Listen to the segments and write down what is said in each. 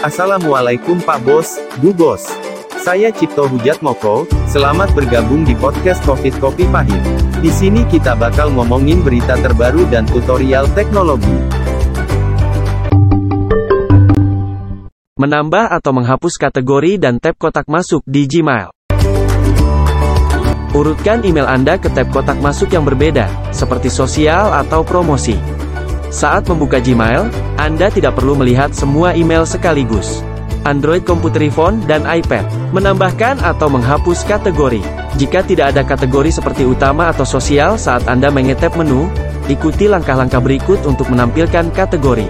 Assalamualaikum Pak Bos, Bu Bos. Saya Cipto Hujat Moko, selamat bergabung di podcast Covid Kopi Pahit. Di sini kita bakal ngomongin berita terbaru dan tutorial teknologi. Menambah atau menghapus kategori dan tab kotak masuk di Gmail. Urutkan email Anda ke tab kotak masuk yang berbeda, seperti sosial atau promosi. Saat membuka Gmail, Anda tidak perlu melihat semua email sekaligus. Android komputer iPhone dan iPad menambahkan atau menghapus kategori. Jika tidak ada kategori seperti utama atau sosial saat Anda mengetap menu, ikuti langkah-langkah berikut untuk menampilkan kategori.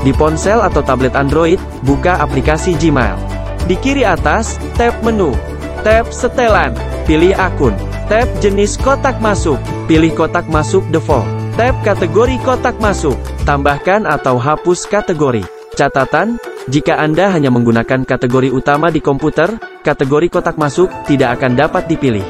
Di ponsel atau tablet Android, buka aplikasi Gmail. Di kiri atas, tab menu. Tab setelan, pilih akun. Tab jenis kotak masuk, pilih kotak masuk default. Tab kategori kotak masuk, tambahkan atau hapus kategori. Catatan, jika Anda hanya menggunakan kategori utama di komputer, kategori kotak masuk tidak akan dapat dipilih.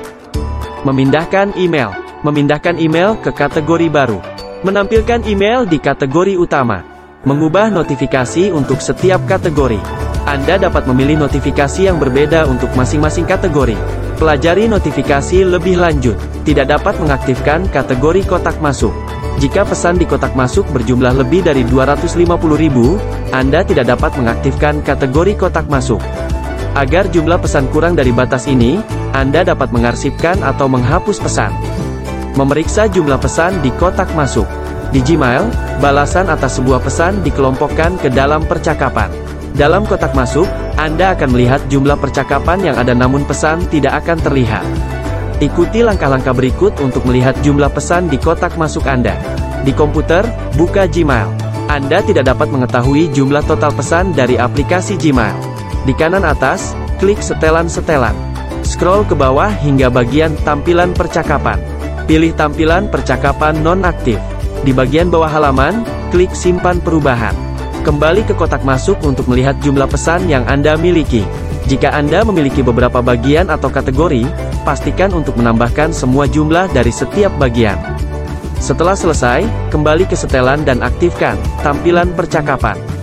Memindahkan email. Memindahkan email ke kategori baru. Menampilkan email di kategori utama. Mengubah notifikasi untuk setiap kategori. Anda dapat memilih notifikasi yang berbeda untuk masing-masing kategori. Pelajari notifikasi lebih lanjut. Tidak dapat mengaktifkan kategori kotak masuk. Jika pesan di kotak masuk berjumlah lebih dari 250.000, Anda tidak dapat mengaktifkan kategori kotak masuk. Agar jumlah pesan kurang dari batas ini, Anda dapat mengarsipkan atau menghapus pesan. Memeriksa jumlah pesan di kotak masuk. Di Gmail, balasan atas sebuah pesan dikelompokkan ke dalam percakapan. Dalam kotak masuk, Anda akan melihat jumlah percakapan yang ada namun pesan tidak akan terlihat. Ikuti langkah-langkah berikut untuk melihat jumlah pesan di kotak masuk Anda. Di komputer, buka Gmail. Anda tidak dapat mengetahui jumlah total pesan dari aplikasi Gmail. Di kanan atas, klik setelan-setelan. Scroll ke bawah hingga bagian tampilan percakapan. Pilih tampilan percakapan nonaktif. Di bagian bawah halaman, klik simpan perubahan. Kembali ke kotak masuk untuk melihat jumlah pesan yang Anda miliki. Jika Anda memiliki beberapa bagian atau kategori, pastikan untuk menambahkan semua jumlah dari setiap bagian. Setelah selesai, kembali ke setelan dan aktifkan tampilan percakapan.